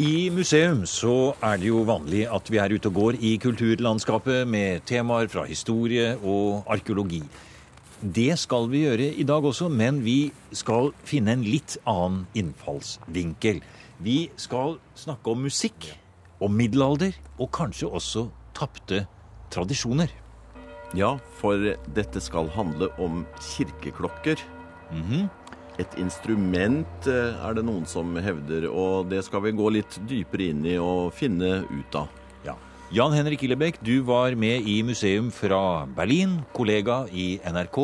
I museum så er det jo vanlig at vi er ute og går i kulturlandskapet med temaer fra historie og arkeologi. Det skal vi gjøre i dag også, men vi skal finne en litt annen innfallsvinkel. Vi skal snakke om musikk, om middelalder og kanskje også tapte tradisjoner. Ja, for dette skal handle om kirkeklokker. Mhm. Et instrument eh, er det noen som hevder, og det skal vi gå litt dypere inn i og finne ut av. Ja. Jan Henrik Illebekk, du var med i museum fra Berlin, kollega i NRK.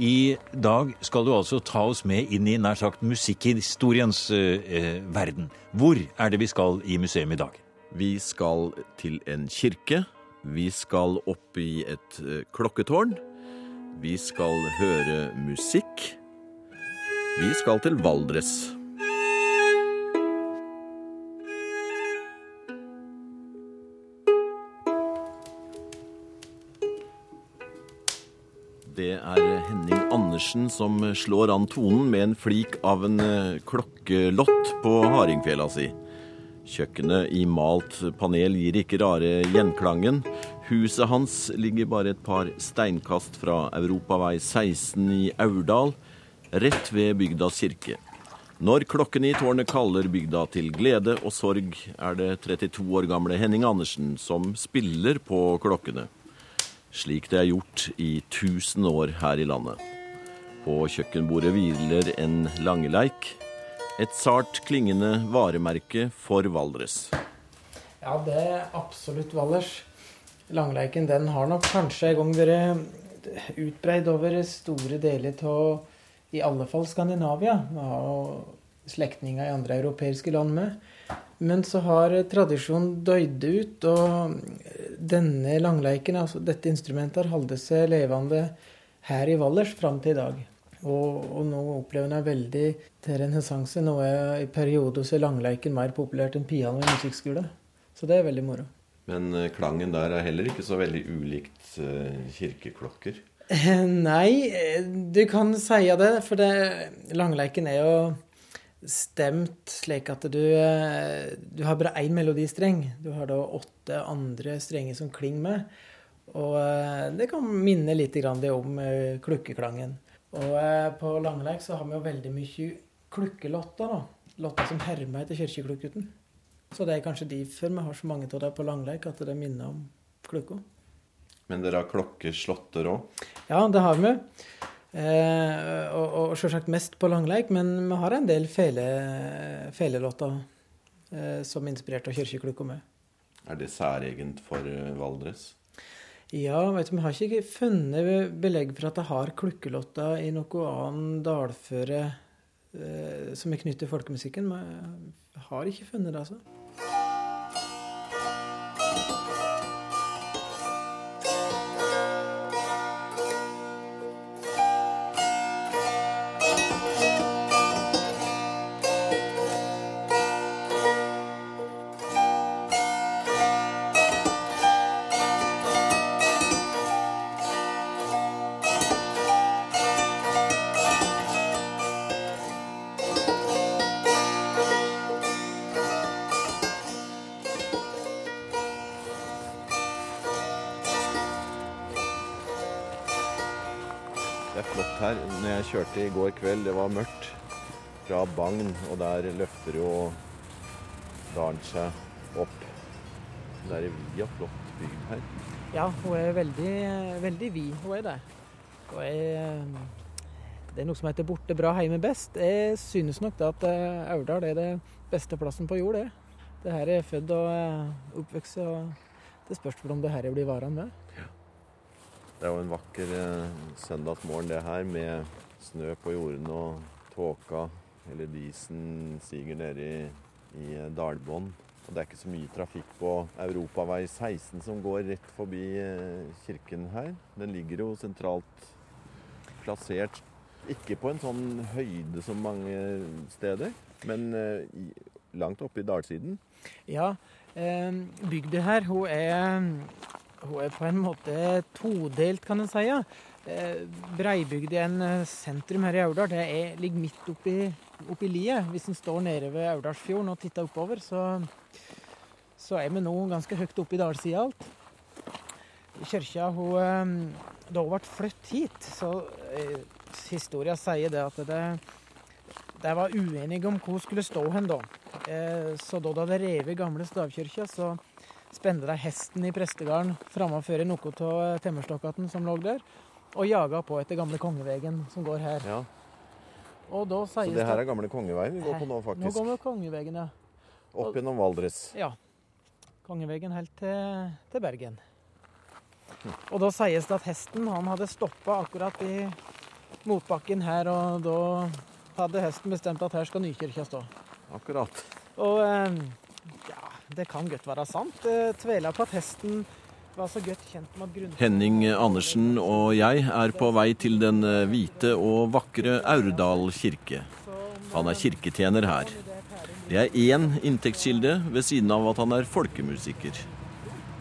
I dag skal du altså ta oss med inn i nær sagt musikkhistoriens eh, verden. Hvor er det vi skal i museum i dag? Vi skal til en kirke. Vi skal opp i et eh, klokketårn. Vi skal høre musikk. Vi skal til Valdres. Det er Henning Andersen som slår an tonen med en flik av en eh, klokkelott på hardingfela si. Kjøkkenet i malt panel gir ikke rare gjenklangen. Huset hans ligger bare et par steinkast fra Europavei 16 i Aurdal, rett ved bygdas kirke. Når klokkene i tårnet kaller bygda til glede og sorg, er det 32 år gamle Henning Andersen som spiller på klokkene. Slik det er gjort i 1000 år her i landet. På kjøkkenbordet hviler en langeleik. Et sart klingende varemerke for Valdres. Ja, det er absolutt Valdres. Langleiken den har nok kanskje en gang vært utbreid over store deler av i alle fall Skandinavia. Og slektninger i andre europeiske land med. Men så har tradisjonen døyd ut, og denne langleiken, altså dette instrumentet, har holdt seg levende her i Valdres fram til i dag. Og, og nå opplever en veldig til renessanse. Nå er i perioder så langleiken mer populært enn piano i musikkskole. Så det er veldig moro. Men eh, klangen der er heller ikke så veldig ulikt eh, kirkeklokker. Nei, eh, du kan si det, for det, langleiken er jo stemt slik at du, eh, du har bare én melodistreng. Du har da åtte andre strenger som klinger med. Og eh, det kan minne litt om eh, klukkeklangen. Og eh, på langleik så har vi jo veldig mye klukkelotter. da. Lotter som hermer etter kirkeklukkuten. Så det er kanskje derfor vi har så mange av dem på langleik, at det minner om klukka. Men dere har klokkeslåtter òg? Ja, det har vi. Eh, og, og selvsagt mest på langleik, men vi har en del fele, felelåter eh, som er inspirert av kirkeklokka med. Er det særegent for eh, Valdres? Ja, vet du, vi har ikke funnet belegg for at det har klukkelotter i noe annen dalføre eh, som er knyttet til folkemusikken. Vi har ikke funnet det, altså. Kjørte i går kveld, det var mørkt fra Bagn, og der løfter jo dalen seg opp. Det er en via flott bygd her. Ja, hun er veldig, veldig vid. Hun er det. Hun er det er noe som heter 'borte bra, heime best'. Jeg synes nok at eh, Aurdal er det beste plassen på jord, det. Det her er født og eh, oppvokst, og det spørs vel om det her blir varende med. Ja. Det er jo en vakker eh, søndagsmorgen det her, med snø på jordene og tåka eller disen siger nede i, i eh, dalbånn. Og det er ikke så mye trafikk på Europavei 16 som går rett forbi eh, kirken her. Den ligger jo sentralt plassert. Ikke på en sånn høyde som mange steder, men eh, langt oppe i dalsiden. Ja, bygda her, hun er, hun er på en måte todelt, kan en si. ja. eh, breibygd i en eh, sentrum her i Aurdal. Det er, ligger midt oppi, oppi liet. Hvis en står nede ved Aurdalsfjorden og titter oppover, så, så er vi nå ganske høyt oppe i dalsida alt. Kirka hun, eh, Da hun ble flyttet hit, så historia sier det at det, de var uenige om hvor hun skulle stå hen da. Så da de hadde revet gamle stavkirka, så spente deg hesten i prestegarden framfor noe av temmerstokkene som lå der, og jaga på etter gamle kongevegen som går her. Ja. Og da Så det her er gamle kongeveien vi går på nå, faktisk? Nå går vi kongevegen, ja. Opp gjennom Valdres. Ja. Kongevegen helt til, til Bergen. Og da sies det at hesten han hadde stoppa akkurat i motbakken her, og da hadde hesten bestemt at her skal Nykirka stå. Akkurat. Og eh, ja, det kan godt være sant. Jeg på at hesten var så godt kjent med grunn... Henning Andersen og jeg er på vei til den eh, hvite og vakre Aurdal kirke. Han er kirketjener her. Det er én inntektskilde ved siden av at han er folkemusiker.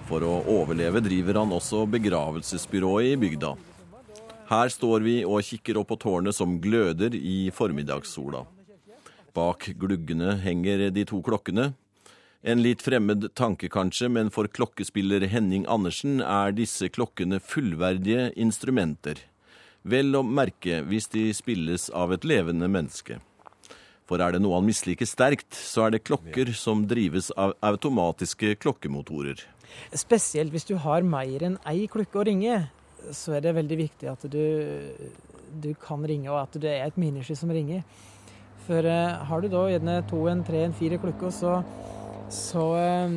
For å overleve driver han også begravelsesbyrået i bygda. Her står vi og kikker opp på tårnet som gløder i formiddagssola. Bak gluggene henger de to klokkene. En litt fremmed tanke kanskje, men for klokkespiller Henning Andersen er disse klokkene fullverdige instrumenter. Vel å merke hvis de spilles av et levende menneske. For er det noe han misliker sterkt, så er det klokker som drives av automatiske klokkemotorer. Spesielt hvis du har mer enn ei klokke å ringe, så er det veldig viktig at du, du kan ringe, og at det er et menneske som ringer. For uh, har du da gjerne to, en tre, en fire klokker, så, så eh,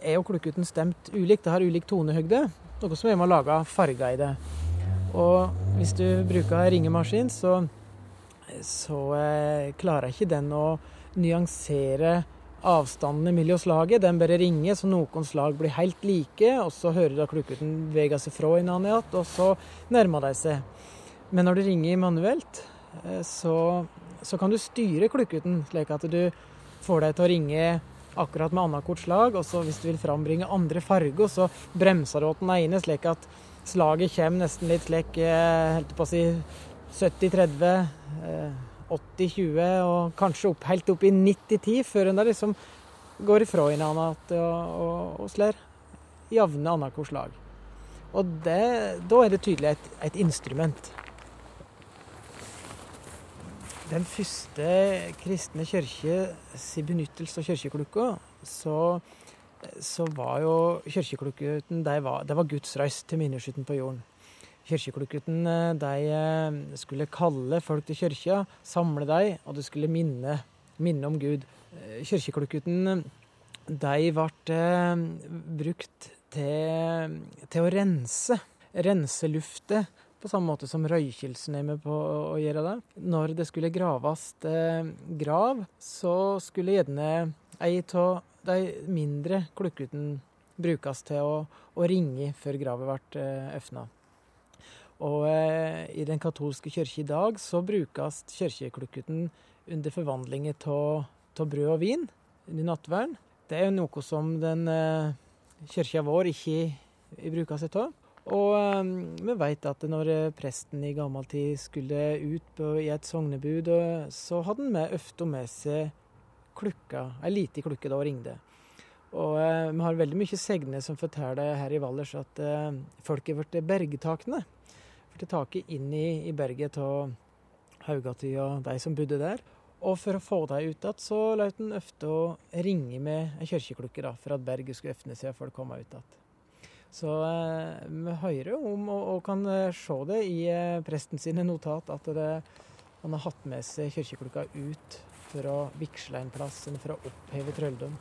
er jo klukkuten stemt ulikt. Det har ulik tonehøgde, noe som er med å farger i det. Og hvis du bruker ringemaskin, så, så eh, klarer ikke den å nyansere avstandene mellom slaget. Den bare ringer, så noen slag blir helt like, og så hører du at klukkuten beveger seg fra hverandre igjen, og så nærmer de seg. Men når du ringer manuelt, eh, så, så kan du styre klukkuten slik at du får deg til å ringe akkurat med annethvert slag, og så hvis du vil frambringe andre farger, så bremser du den ene, slik at slaget kommer nesten litt slik, eh, holdt på å si, 70-30. eh, 80-20 og kanskje opp, helt opp i 90-10 før en liksom går ifra hverandre og, og, og slår jevne annethvert slag. Og det, da er det tydelig et, et instrument. Den første kristne kirke sin benyttelse av kirkeklokka, så, så var jo kirkeklokketen det var, var Guds reis til minneskytten på jorden. Kirkeklokketen de eh, skulle kalle folk til kirka, samle dem, og det skulle minne, minne om Gud. Eh, de ble eh, brukt til, til å rense. Rense luftet, på samme måte som røykjelsen er med på å gjøre det. Når det skulle graves grav, så skulle gjerne ei av de mindre klokkene brukes til å, å ringe før gravet ble åpna. Og eh, i den katolske kirke i dag så brukes kirkeklokketen under forvandlinger av brød og vin under nattverden. Det er jo noe som den eh, kirka vår ikke bruker seg av. Og eh, vi vet at når eh, presten i gammel tid skulle ut i et sognebud, og, så hadde han med ofte med seg klukka, ei lita klukke, da og ringte. Og eh, vi har veldig mye segner som forteller her i Valdres at eh, folk er blitt bergtakne Blitt taket inn i, i berget av Haugaty og de som bodde der. Og for å få dem ut igjen, så lot en ofte ringe med ei kirkeklokke da, for at berget skulle åpne seg og folk komme ut igjen. Så eh, vi hører om, og, og, kan eh, se det i eh, presten sine notat, at det, han har hatt med seg kirkeklokka ut for å vigsle en plass, eller for å oppheve trølldom.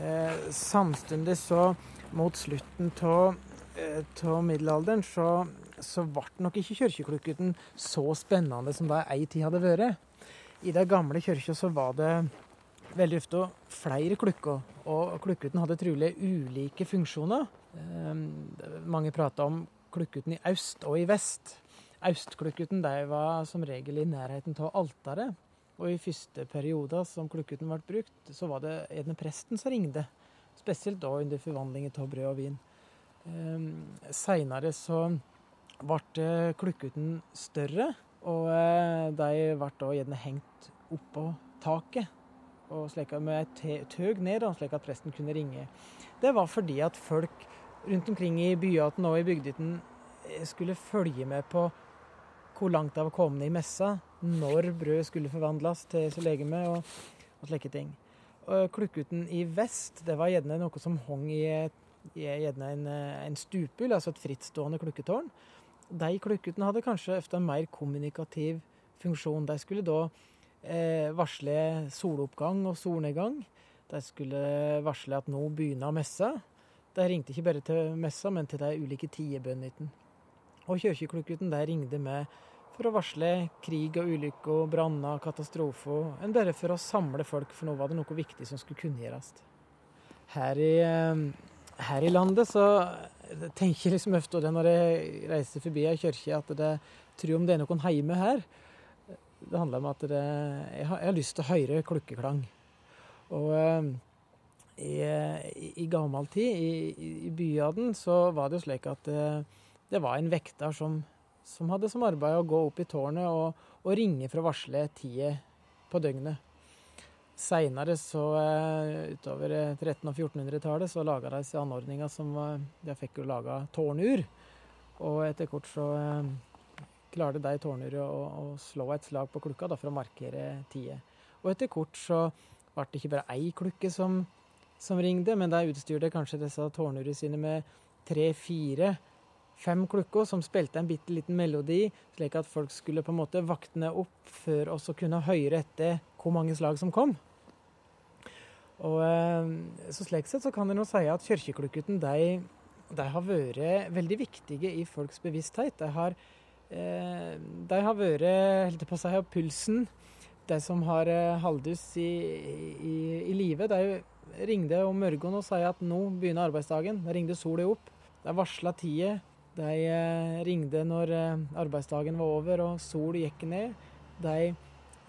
Eh, samtidig så, mot slutten av middelalderen så, så ble nok ikke kirkeklokketen så spennende som det ei tid hadde vært. I den gamle kirka så var det veldig ofte flere klukker. og klokketen hadde trolig ulike funksjoner. Eh, mange prata om klokketen i øst og i vest. Østklukkuten var som regel i nærheten av alteret. Og i første perioder som klukkuten ble brukt, så var det en presten som ringte. Spesielt da under forvandlingen av brød og vin. Um, Seinere så ble klukkuten større, og de ble da gjerne hengt oppå taket og slik, med et tøg ned, slik at presten kunne ringe. Det var fordi at folk rundt omkring i byene og i bygdene skulle følge med på hvor langt det var kommet i messa, når brød skulle forvandles til legeme og, og slike ting. Klukkuten i vest det var gjerne noe som hang i, i en, en stupul, altså et frittstående klukketårn. De klukkutene hadde kanskje ofte en mer kommunikativ funksjon. De skulle da eh, varsle soloppgang og solnedgang. De skulle varsle at nå begynner messa. De ringte ikke bare til messa, men til de ulike tidebønnene. Og kirkeklokkuten der ringte med for å varsle krig og ulykker, branner, katastrofer, enn bare for å samle folk, for nå var det noe viktig som skulle kunngjøres. Her i, eh, her i landet så tenker jeg liksom ofte når jeg reiser forbi ei kirke, at det tror om det er noen hjemme her. Det handler om at det, jeg, har, jeg, har, lyst til å høre klukkeklang. Og eh, i, i, i gammel tid, i, i byene, så var det jo slik at eh, det var en vekter som, som hadde som arbeid å gå opp i tårnet og, og ringe for å varsle tida på døgnet. Seinere, så uh, utover 1300- og 1400-tallet, så laga de seg anordninger som De fikk jo laga tårnur. Og etter kort så klarte de tårnuret å, å, slå et slag på klokka da, for å markere tida. Og etter kort så ble det ikke bare ei klokke som, som ringte, men de utstyrte kanskje disse tårnurene sine med tre-fire fem klukker som spilte en bitte liten melodi, slik at folk skulle på en måte vakne opp for å kunne høre etter hvor mange slag som kom. Og eh, så Slik sett så kan en si at kirkeklukkuten de, de, har vært veldig viktige i folks bevissthet. De har, eh, de har vært holdt på å si, pulsen. De som har eh, Haldus i, i, i live, de ringte om morgenen og sa at nå begynner arbeidsdagen. De ringte sola opp. De varsla tida. De eh, ringte når arbeidsdagen var over og sol gikk ned. De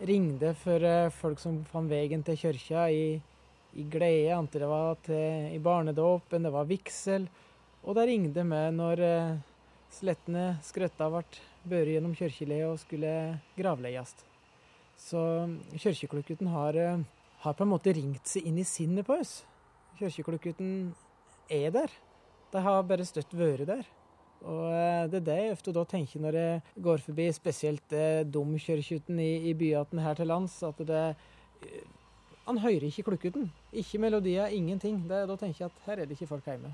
ringte for folk som fant veien til kirka i, i glede, enten det var til, i barnedåpen, det var vigsel. Og de ringte med når slettene skrøtta ble båret gjennom kirkeleiet og skulle gravlegges. Så kirkeklokkuten har, har, på en måte ringt seg inn i sinnet på oss. Kirkeklokkuten er der. De har bare støtt vært der. Og eh, Det er det jeg ofte da tenker når jeg går forbi spesielt eh, i, i byene her til lands. At det eh, Han hører ikke klokkuten. Ikke melodier, ingenting. Det, da tenker jeg at her er det ikke folk hjemme.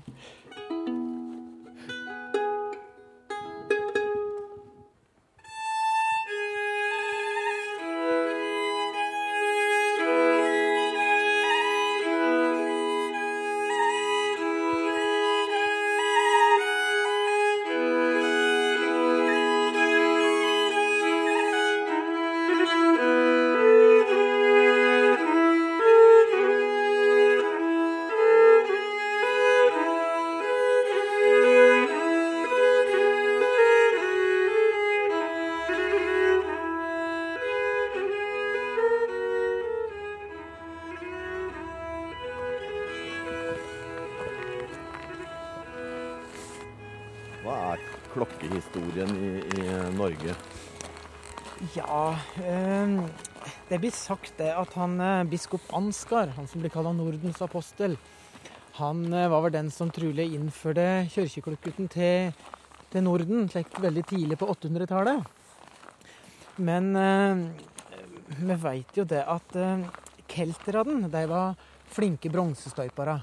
Det blir sagt det at han eh, biskop Ansgar, han som blir kalt Nordens apostel, han eh, var vel den som trolig innførte kirkeklokkuten til, til, Norden slik veldig tidlig på 800-tallet. Men eh, vi veit jo det at eh, kelterne de var flinke bronsestøypere.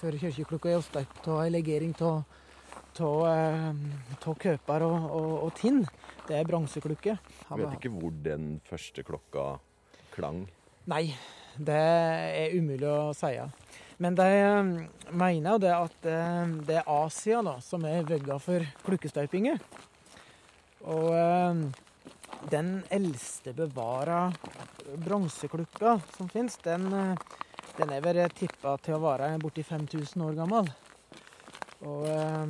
For kirkeklokka er jo støypt av ei legering av eh, køper og, og, og, tinn. Det er bronseklokke. Du vet ikke hvor den første klokka klang? Nei, det er umulig å si. Men de eh, mener jo det at eh, det er Asia da, som er vegga for klukkestøypinger. Og den eldste bevara bronseklukka som fins, den, den er vel tippa til å være borti 5000 år gammel. Og eh,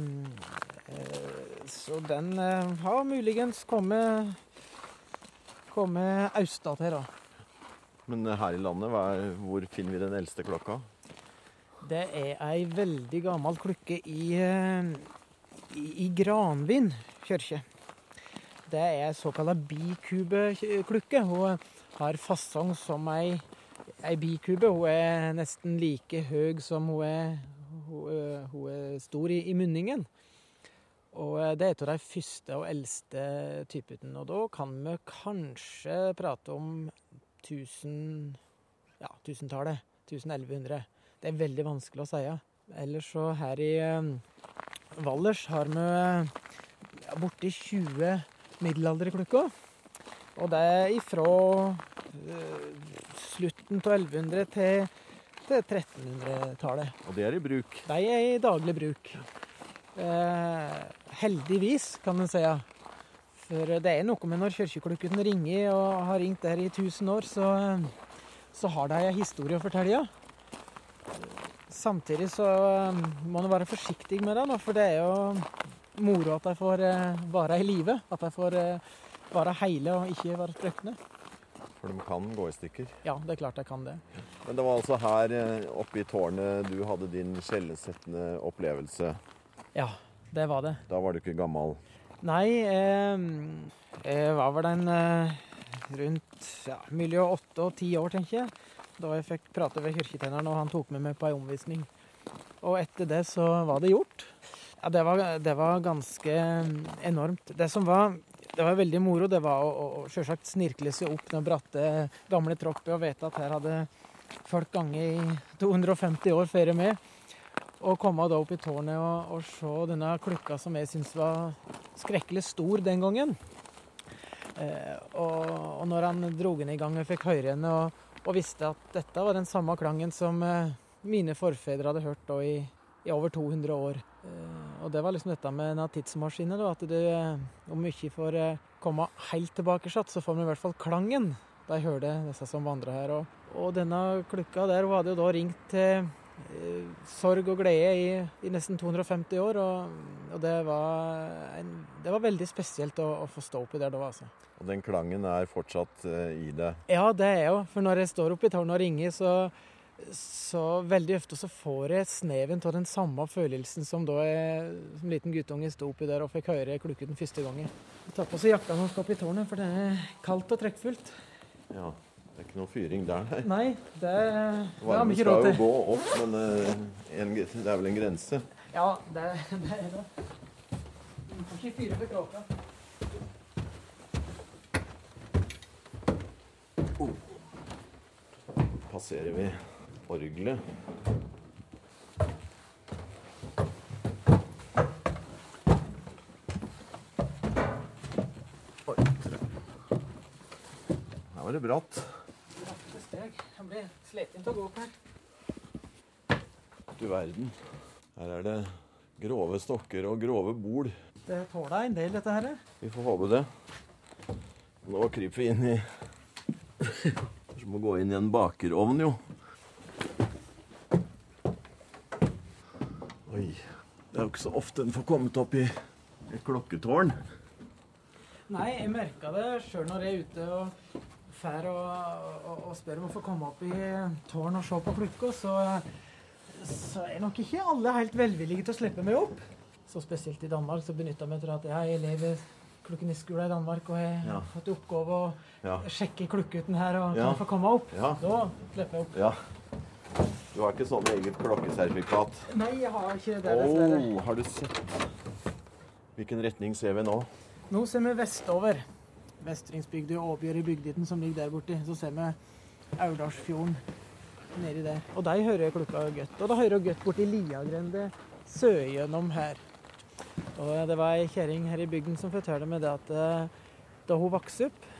Så den eh, har muligens kommet kommet østa til, da. Men her i landet, er, hvor finner vi den eldste klokka? Det er ei veldig gammel klokke i, eh, i, i Granvin kirke. Det er ei såkalla bikubeklukke. Hun har fasong som ei, ei bikube. Hun er nesten like høy som hun er, hun, er- hun er stor i, i munningen. Og eh, det er av de første og eldste typene. Og da kan vi kanskje prate om 1000 ja, 1000-tallet. 1100. Det er veldig vanskelig å si. Ellers så her i eh, Valdres har vi ja, borti 20 middelalderklukker. Og det er ifra eh, slutten av 1100 til, til 1300-tallet. Og det er i bruk. De er i daglig bruk. Eh, heldigvis, kan en si. For det er noe med når kirkeklokken ringer, og har ringt der i 1000 år, så, så har de ei historie å fortelle. Samtidig så eh, må en være forsiktig med det, for det er jo moro at de får eh, være i live. At de får eh, være hele og ikke være sprøkne. For de kan gå i stykker. Ja, det er klart de kan det. Men det var altså her eh, oppe i tårnet du hadde din skjellsettende opplevelse. Ja, det var det. Da var du ikke gammel. Nei, eh, jeg var vel en eh, rundt ja, mellom åtte og ti år, tenker jeg. Da jeg fikk prate ved kirketjeneren, og han tok med meg på ei omvisning. Og etter det så var det gjort. Ja, det var, det var ganske enormt. Det som var det var veldig moro, det var å, å, å selvsagt snirkle seg opp den bratte, gamle troppet og vite at her hadde folk ganget i 250 år før jeg med. Og komme da opp i tårnet og, og se denne klukka som jeg syns var skrekkelig stor den gangen. Eh, og, og når han dro den i gang og fikk høre henne og, og visste at dette var den samme klangen som eh, mine forfedre hadde hørt da i, i over 200 år. Eh, og det var liksom dette med denne tidsmaskinen, da, at du om ikke får komme helt tilbake, så får vi i hvert fall klangen. De hørte disse som vandra her. Og, og denne klukka der hun hadde jo da ringt til sorg og glede i, i nesten 250 år. Og, og det, var en, det var veldig spesielt å, å få stå oppi der da, altså. Og den klangen er fortsatt uh, i det. Ja, det er jo. For når jeg står oppi tårnet og ringer, så, så veldig ofte så får jeg sneven av den samme følelsen som da jeg som liten guttunge sto oppi der og fikk høre klukken første gangen. Jeg tar på oss jakka når jeg skal opp i tårnet, for det er kaldt og trekkfullt. Ja, Det er ikke noe fyring der, nei. Nei, det, det har vi ikke råd Varmen ikke skal jo gå opp, men uh, en, det er vel en grense. Ja, det, det er det. Du får ikke fyre for kråka. Passerer vi orgelet. Bratt. Steg. Jeg blir sliten til å gå opp her. Du verden. Her er det grove stokker og grove bol. Det tåler en del, dette her. Vi får håpe det. Nå kryper vi inn i Som må gå inn i en bakerovn, jo. Oi. Det er jo ikke så ofte en får kommet opp i et klokketårn. Nei, jeg merka det sjøl når jeg er ute og fær og, og, og spør om å få komme opp i tårn og se på klokka, så, så er nok ikke alle helt velvillige til å slippe meg opp. Så spesielt i Danmark så benytta vi til at jeg er elev i skolen i Danmark, og Ja. har fått i oppgave å Ja. sjekke klokkeuten her og kan Ja. få komme opp. Ja. Da slipper jeg opp. Ja. Du har ikke sånn eget klokkesertifikat? Nei, jeg har ikke det, dessverre. Oh, har du sett? Hvilken retning ser vi nå? Nå ser vi vestover. Vestringsbygda og oppgjøret i bygditen som ligger der borte. Så ser vi Aurdalsfjorden nedi der. Og de hører klokka godt. Og da hører jeg godt borti Liagrende sørgjennom her. Og det var ei kjerring her i bygden som fortalte meg det at eh, da hun vokste opp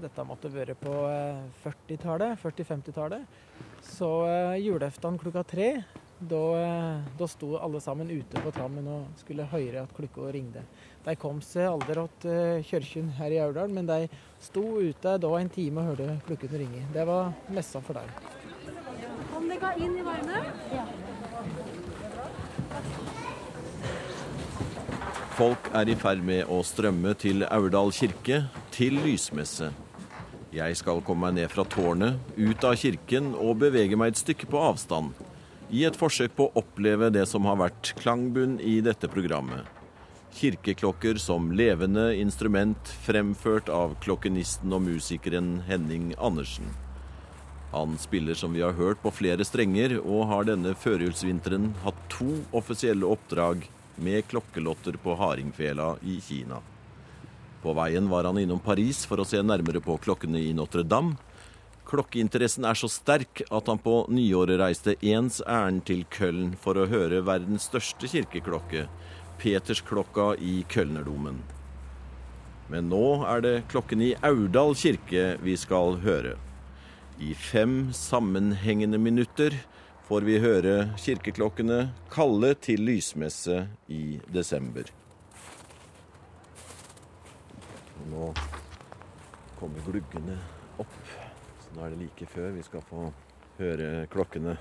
dette måtte være på eh, 40-tallet, 40-50-tallet. Så eh, julaften klokka tre, da, eh, da sto alle sammen ute på trammen og skulle høre at klokka ringte. De kom seg aldri til kirken her i Aurdal, men de sto ute da en time og hørte klokken ringe. Det var messa for dem. Kom dere inn i varmen. Folk er i ferd med å strømme til Aurdal kirke, til lysmesse. Jeg skal komme meg ned fra tårnet, ut av kirken og bevege meg et stykke på avstand. I et forsøk på å oppleve det som har vært klangbunn i dette programmet. Kirkeklokker som levende instrument fremført av klokkenisten og musikeren Henning Andersen. Han spiller som vi har hørt på flere strenger, og har denne førjulsvinteren hatt to offisielle oppdrag med klokkelotter på Hardingfela i Kina. På veien var han innom Paris for å se nærmere på klokkene i Notre-Dame. Klokkeinteressen er så sterk at han på nyåret reiste ens ærend til Køln for å høre verdens største kirkeklokke, Petersklokka i Kølnerdomen. Men nå er det klokken i Aurdal kirke vi skal høre. I fem sammenhengende minutter får vi høre kirkeklokkene kalle til lysmesse i desember. Nå kommer gluggene opp, nå er det like før vi skal få høre klokkene.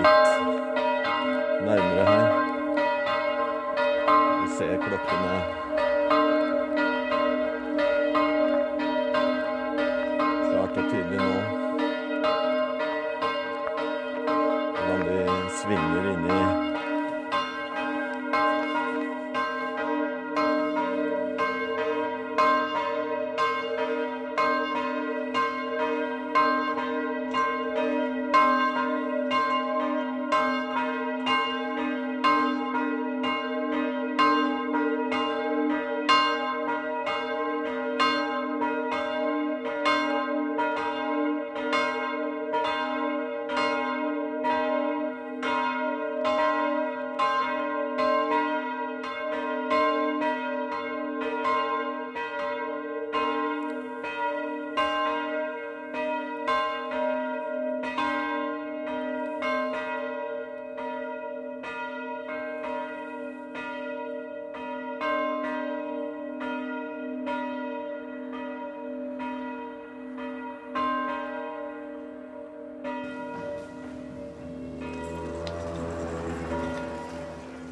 Litt nærmere her. Vi ser klokkene klart og tydelig nå. Hvordan de svinger inni